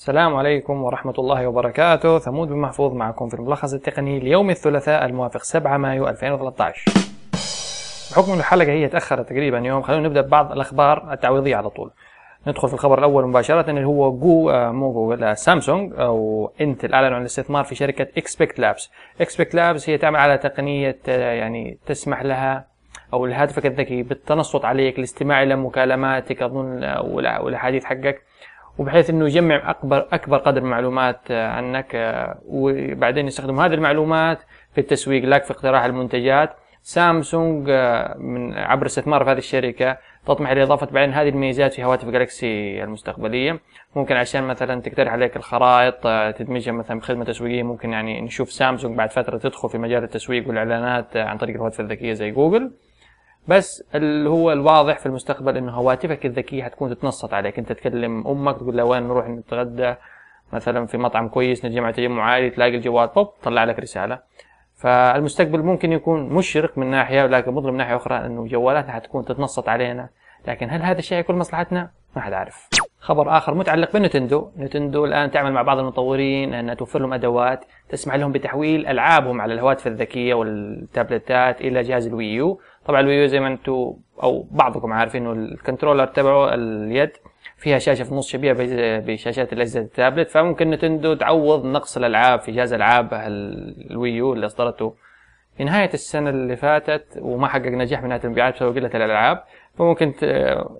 السلام عليكم ورحمة الله وبركاته. ثمود بن محفوظ معكم في الملخص التقني ليوم الثلاثاء الموافق 7 مايو 2013 بحكم الحلقة هي تأخرت تقريبا يوم خلونا نبدأ ببعض الأخبار التعويضية على طول. ندخل في الخبر الأول مباشرة اللي هو جو آه، مو جوجل آه، سامسونج أو Intel أعلنوا عن الاستثمار في شركة Expect Labs Expect Labs هي تعمل على تقنية آه، يعني تسمح لها أو هاتفك الذكي بالتنصت عليك الاستماع إلى مكالماتك أظن والأحاديث حقك. وبحيث إنه يجمع اكبر أكبر قدر من المعلومات عنك وبعدين يستخدم هذه المعلومات في التسويق لك في اقتراح المنتجات. سامسونج من عبر استثمار في هذه الشركة تطمح لاضافه بعدين هذه الميزات في هواتف جالكسي المستقبلية. ممكن عشان مثلا تقترح عليك الخرائط تدمجها مثلا بخدمة تسويقية ممكن يعني نشوف سامسونج بعد فترة تدخل في مجال التسويق والإعلانات عن طريق الهواتف الذكية زي جوجل. بس اللي هو الواضح في المستقبل إنه هواتفك الذكية حتكون تتنصت عليك أنت تكلم أمك تقول لها وين نروح نتغدى مثلا في مطعم كويس نتجمع تجمع عائلي تلاقي الجوال بوب طلع لك رسالة فالمستقبل ممكن يكون مشرق من ناحية ولكن مظلم من ناحية أخرى إنه جوالاتنا حتكون تتنصت علينا لكن هل هذا الشيء يكون مصلحتنا؟ ما حد عارف. خبر آخر متعلق ب Nintendo، Nintendo الآن تعمل مع بعض المطورين انها توفر لهم أدوات تسمح لهم بتحويل ألعابهم على الهواتف الذكية والتابلتات إلى جهاز ال Wii U، طبعا ال Wii U زي ما أنتم أو بعضكم عارفين إنه ال controller تبعه اليد فيها شاشة في النص شبيهة بشاشات الأجهزة التابلت. فممكن Nintendo تعوض نقص الألعاب في جهاز ألعاب ال Wii U اللي أصدرته في نهاية السنة اللي فاتت وما حقق نجاح من ناحية المبيعات بسبب قلة الألعاب فممكن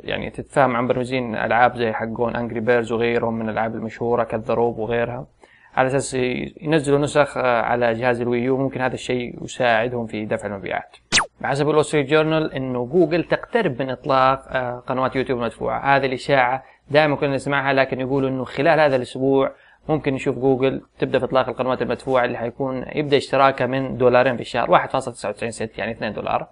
يعني تتفاهم مع مبرمجين ألعاب زي حقون Angry Birds وغيرهم من الألعاب المشهورة Cut the Rope وغيرها. على أساس ينزلوا نسخ على جهاز ال Wii U ممكن هذا الشيء يساعدهم في دفع المبيعات. بحسب ال Wall Journal إنه جوجل تقترب من إطلاق آه، قنوات يوتيوب مدفوعة. هذه الإشاعة دائما كنا نسمعها لكن يقولوا إنه خلال هذا الأسبوع ممكن نشوف جوجل تبدأ في إطلاق القنوات المدفوعة اللي حيكون يبدأ اشتراكها من دولارين في الشهر 1.99 سنت يعني 2 دولار.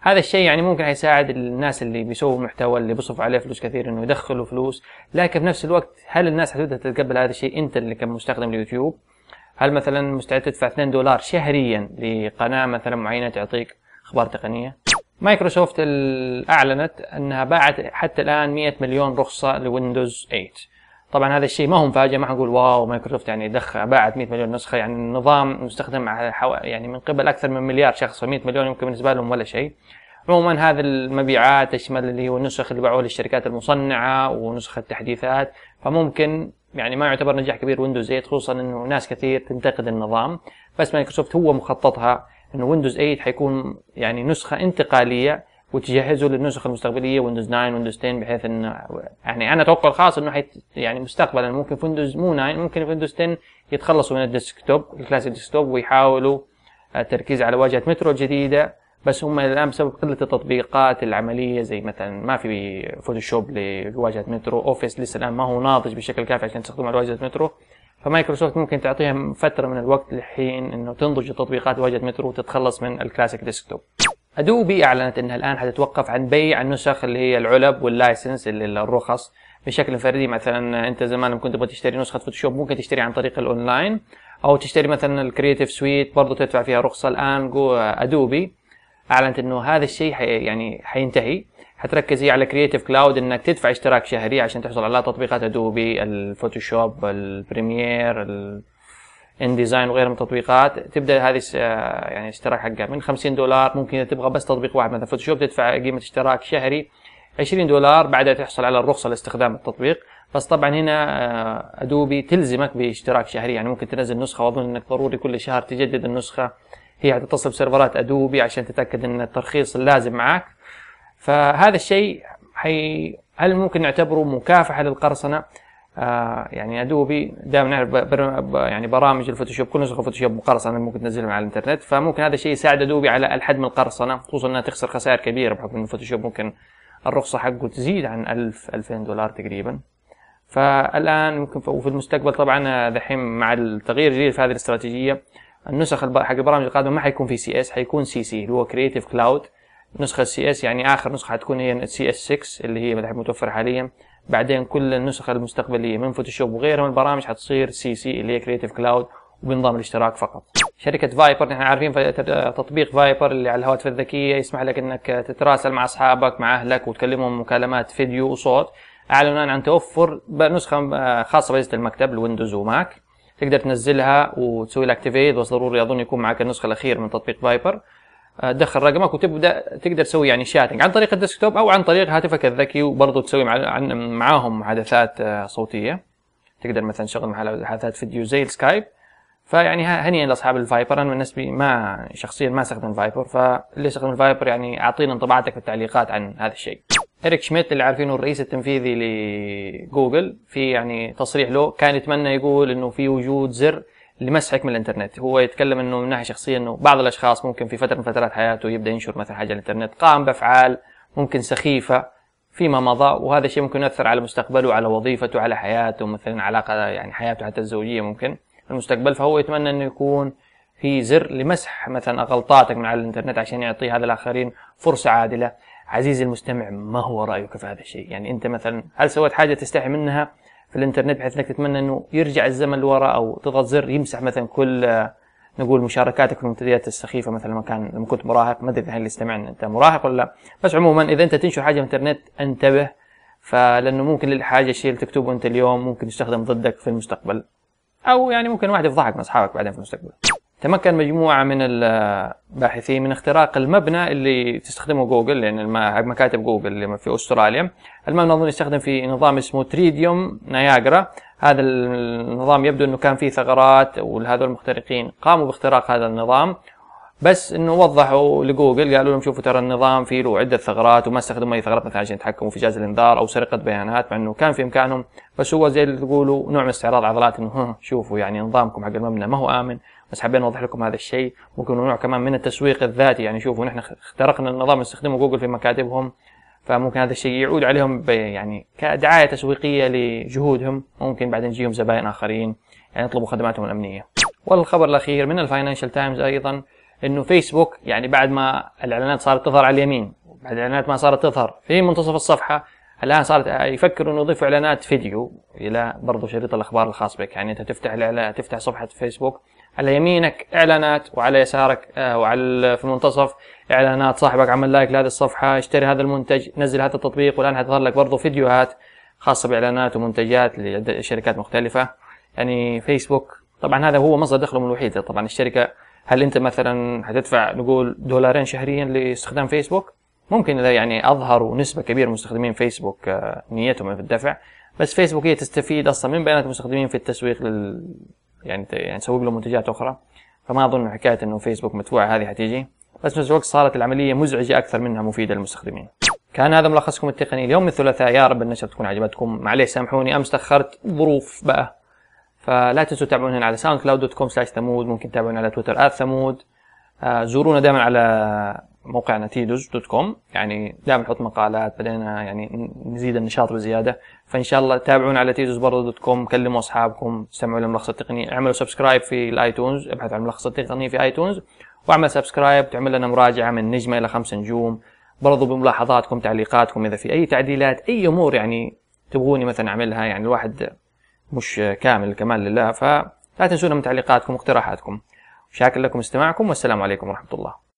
هذا الشيء يعني ممكن حيساعد الناس اللي بيسووا محتوى اللي بيصرفوا عليه فلوس كثير إنه يدخلوا فلوس. لكن في نفس الوقت هل الناس حتبدا تتقبل هذا الشيء؟ أنت اللي كمستخدم اليوتيوب هل مثلا مستعد تدفع 2 دولار شهريا لقناة مثلا معينة تعطيك أخبار تقنية؟ مايكروسوفت اعلنت أنها باعت حتى الآن 100 مليون رخصة ل Windows 8 طبعا هذا الشيء ما هو مفاجئ ما حنقول wow Microsoft يعني دخل باعت 100 مليون نسخة يعني النظام مستخدم. يعني من قبل أكثر من مليار شخص ف 100 مليون يمكن بالنسبة لهم ولا شيء عموما هذه المبيعات تشمل اللي هو النسخ اللي باعوها للشركات المصنعة ونسخ التحديثات فممكن يعني ما يعتبر نجاح كبير Windows 8 خصوصا إنه ناس كثير تنتقد النظام بس مايكروسوفت هو مخططها إنه Windows 8 حيكون يعني نسخة انتقالية وتجهزوا للنسخ المستقبلية Windows 9 Windows 10 بحيث إنه يعني أنا أتوقع الخاص إنه حيت يعني مستقبلا ممكن في Windows مو 9 ممكن في Windows 10 يتخلصوا من ال desktop ال classic desktop ويحاولوا التركيز على واجهة مترو جديدة. بس هم الآن بسبب قلة التطبيقات العملية زي مثلا ما في Photoshop لواجهة Metro Office لسه الآن ما هو ناضج بشكل كافي عشان تستخدمه على واجهة مترو. فمايكروسوفت ممكن تعطيهم فترة من الوقت لحين إنه تنضج التطبيقات واجهه مترو وتتخلص من ال classic desktop. Adobe أعلنت إنها الآن حتتوقف عن بيع النسخ اللي هي العلب وال license اللي الرخص بشكل فردي. مثلا أنت زمان كنت تبغى تشتري نسخة Photoshop ممكن تشتري عن طريق الأونلاين أو تشتري مثلا ال Creative Suite برضه تدفع فيها رخصة. الآن Adobe أعلنت إنه هذا الشيء حي يعني حينتهي. حتركز هي على Creative Cloud إنك تدفع اشتراك شهري عشان تحصل على تطبيقات Adobe ال Photoshop ال Premiere InDesign وغيرها من التطبيقات تبدأ هذه يعني اشتراك حقها. من 50 دولار ممكن إذا تبغى بس تطبيق واحد مثلا Photoshop تدفع قيمة اشتراك شهري 20 دولار بعدها تحصل على الرخصة لاستخدام التطبيق. بس طبعا هنا Adobe آه، تلزمك باشتراك شهري. يعني ممكن تنزل نسخة وأظن إنك ضروري كل شهر تجدد النسخة. هي حتتصل بسيرفرات Adobe عشان تتأكد إن الترخيص اللازم معك فهذا الشيء حي هل ممكن نعتبره مكافحة للقرصنة؟ آه يعني أدوبي دائما نعرف يعني برامج الفوتوشوب كل نسخة فوتوشوب مقرصنه ممكن تنزلها على الإنترنت فممكن هذا الشيء يساعد أدوبي على الحد من القرصنة خصوصا إنها تخسر خسائر كبيرة بحكم ان الفوتوشوب ممكن الرخصة حقه تزيد عن 1000 2000 دولار تقريبا. فالآن ممكن وفي المستقبل طبعا دحين مع التغيير الجديد في هذه الاستراتيجية النسخ حق البرامج القادمة ما حيكون في سي إس حيكون سي سي اللي هو Creative Cloud نسخة CS يعني آخر نسخة حتكون هي CS 6 اللي هي متوفرة حاليا. بعدين كل النسخ المستقبلية من فوتوشوب وغيرها من البرامج حتصير CC اللي هي Creative Cloud وبنظام الاشتراك فقط. شركة فايبر نحن عارفين تطبيق فايبر اللي على الهواتف الذكية يسمح لك إنك تتراسل مع أصحابك مع أهلك وتكلمهم مكالمات فيديو وصوت. اعلنوا عن توفر نسخة خاصة باجهزه المكتب الويندوز وماك. تقدر تنزلها وتسوي لها activate بس ضروري اظن يكون معك النسخة الأخيرة من تطبيق فايبر تدخل رقمك وتبدأ تقدر تسوي يعني chatting عن طريق ال desktop أو عن طريق هاتفك الذكي وبرضه تسوي مع معاهم محادثات صوتية. تقدر مثلا تشغل محادثات فيديو زي السكايب. فيعني هنيئا لأصحاب الفايبر. أنا بالنسبة ما شخصيا ما أستخدم فايبر فاللي يستخدم الفايبر يعني اعطينا انطباعاتك في التعليقات عن هذا الشيء. ايريك شميت اللي عارفينه الرئيس التنفيذي لجوجل. في يعني تصريح له كان يتمنى يقول إنه في وجود زر لمسحك من الإنترنت. هو يتكلم إنه من ناحية شخصية إنه بعض الأشخاص ممكن في فترة من فترات حياته يبدأ ينشر مثلا حاجة على الإنترنت قام بأفعال ممكن سخيفة فيما مضى وهذا الشيء ممكن يؤثر على مستقبله على وظيفته على حياته مثلا علاقه يعني حياته حتى الزوجية ممكن في المستقبل. فهو يتمنى إنه يكون في زر لمسح مثلا غلطاتك من على الإنترنت عشان يعطي هذا الآخرين فرصة عادلة. عزيزي المستمع ما هو رأيك في هذا الشيء؟ يعني أنت مثلا هل سويت حاجة تستحي منها؟ في الانترنت بحيث إنك تتمنى إنه يرجع الزمن لورا أو تضغط زر يمسح مثلا كل نقول مشاركاتك في المنتديات السخيفة مثلا لما كان لما كنت مراهق. ما أدري الحين اللي يستمعنا أنت مراهق ولا لا. بس عموما إذا أنت تنشر حاجة في الانترنت انتبه فلأنه ممكن الحاجة الشيء اللي تكتبه أنت اليوم ممكن يستخدم ضدك في المستقبل. أو يعني ممكن واحد يفضحك مع أصحابك بعدين في المستقبل. تمكن مجموعة من الباحثين من اختراق المبنى اللي تستخدمه جوجل لأن مكاتب جوجل اللي في أستراليا. المبنى أظن يستخدم في نظام اسمه تريديوم نياجرا هذا النظام يبدو أنه كان فيه ثغرات وهذول المخترقين قاموا باختراق هذا النظام. بس إنه وضحوا لجوجل قالوا لهم شوفوا ترى النظام فيه له عدة ثغرات وما استخدموا أي ثغرات مثلا عشان يتحكموا في جهاز الإنذار أو سرقة بيانات مع إنه كان في إمكانهم. بس هو زي اللي تقولوا نوع من استعراض عضلات إنه شوفوا يعني نظامكم حق المبنى ما هو آمن بس حابين نوضح لكم هذا الشيء. ممكن نوع كمان من التسويق الذاتي يعني شوفوا نحن اخترقنا النظام نستخدمه جوجل في مكاتبهم فممكن هذا الشيء يعود عليهم يعني كدعاية تسويقية لجهودهم. ممكن بعدين يجيهم زبائن آخرين يعني يطلبوا خدماتهم الأمنية. والخبر الأخير من الفاينانشال تايمز أيضا. إنه فيسبوك يعني بعد ما الإعلانات صارت تظهر على اليمين بعد الإعلانات ما صارت تظهر في منتصف الصفحة الآن صارت يفكروا إنه يضيفوا إعلانات فيديو إلى برضو شريط الأخبار الخاص بك. يعني أنت تفتح تفتح صفحة فيسبوك على يمينك إعلانات وعلى يسارك آه وعلى في المنتصف إعلانات صاحبك عمل like لهذه الصفحة اشتري هذا المنتج نزل هذا التطبيق والآن حتظهر لك برضو فيديوهات خاصة بإعلانات ومنتجات لشركات مختلفة. يعني فيسبوك طبعا هذا هو مصدر دخلهم الوحيد. طبعا الشركة هل انت مثلا حتدفع نقول دولارين شهريا لاستخدام فيسبوك؟ ممكن إذا يعني أظهروا نسبة كبيرة من مستخدمين فيسبوك آه، نيتهم في الدفع. بس فيسبوك هي تستفيد أصلا من بيانات المستخدمين في التسويق لل يعني يعني تسوق لهم منتجات أخرى. فما أظن حكاية إنه فيسبوك مدفوعه هذه حتيجي. بس نفس الوقت صارت العملية مزعجة أكثر منها مفيدة للمستخدمين. كان هذا ملخصكم التقني اليوم. الثلاثاء يا رب النشرة تكون عجبتكم. معليش سامحوني أمس تأخرت ظروف بقى. فلا تنسوا تتابعونا على ساوند كلاود dot com slash ثمود ممكن تتابعونا على تويتر at ثمود آه، زورونا دائما على موقعنا تيدوز dot com يعني دائما نحط مقالات بدينا يعني نزيد النشاط بزيادة. فإن شاء الله تابعونا على تيدوز برضه dot com كلموا أصحابكم استمعوا للملخص التقني اعملوا subscribe في ال iTunes ابحث عن الملخص التقني في iTunes واعمل سبسكرايب تعمل لنا مراجعة من نجمة إلى خمس نجوم. برضو بملاحظاتكم تعليقاتكم إذا في أي تعديلات أي أمور يعني تبغوني مثلا أعملها يعني الواحد مش كامل الكمال لله فلا تنسونا من تعليقاتكم واقتراحاتكم. شاكر لكم استماعكم والسلام عليكم ورحمة الله.